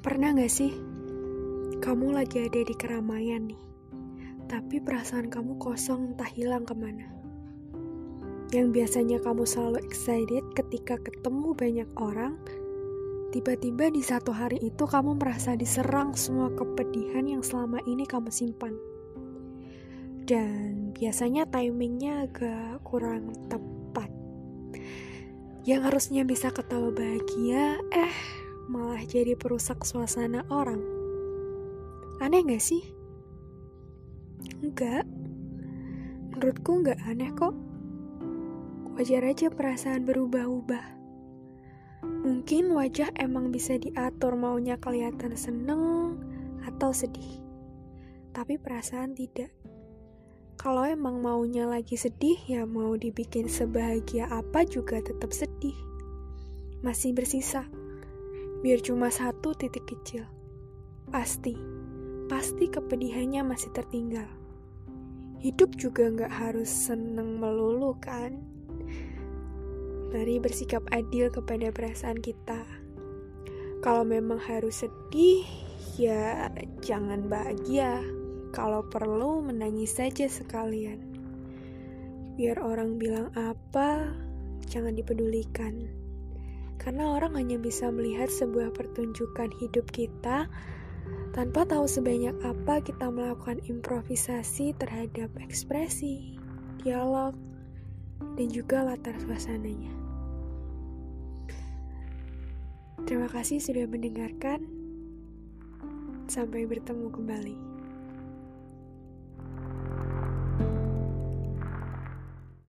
Pernah gak sih kamu lagi ada di keramaian nih, tapi perasaan kamu kosong entah hilang ke mana. Yang biasanya kamu selalu excited ketika ketemu banyak orang, tiba-tiba di satu hari itu kamu merasa diserang semua kepedihan yang selama ini kamu simpan. Dan biasanya timingnya agak kurang tepat. Yang harusnya bisa ketawa bahagia, eh malah jadi perusak suasana orang. Aneh gak sih? Enggak. Menurutku enggak aneh kok. Wajar aja perasaan berubah-ubah. Mungkin wajah emang bisa diatur maunya kelihatan seneng atau sedih. Tapi perasaan tidak. Kalau emang maunya lagi sedih, ya mau dibikin sebahagia apa juga tetap sedih. Masih bersisa. Biar cuma satu titik kecil. Pasti pasti kepedihannya masih tertinggal. Hidup juga nggak harus seneng melulu kan? Mari bersikap adil kepada perasaan kita. Kalau memang harus sedih, ya jangan bahagia. Kalau perlu menangis saja sekalian. Biar orang bilang apa, jangan dipedulikan. Karena orang hanya bisa melihat sebuah pertunjukan hidup kita tanpa tahu sebanyak apa kita melakukan improvisasi terhadap ekspresi, dialog, dan juga latar suasananya. Terima kasih sudah mendengarkan. Sampai bertemu kembali.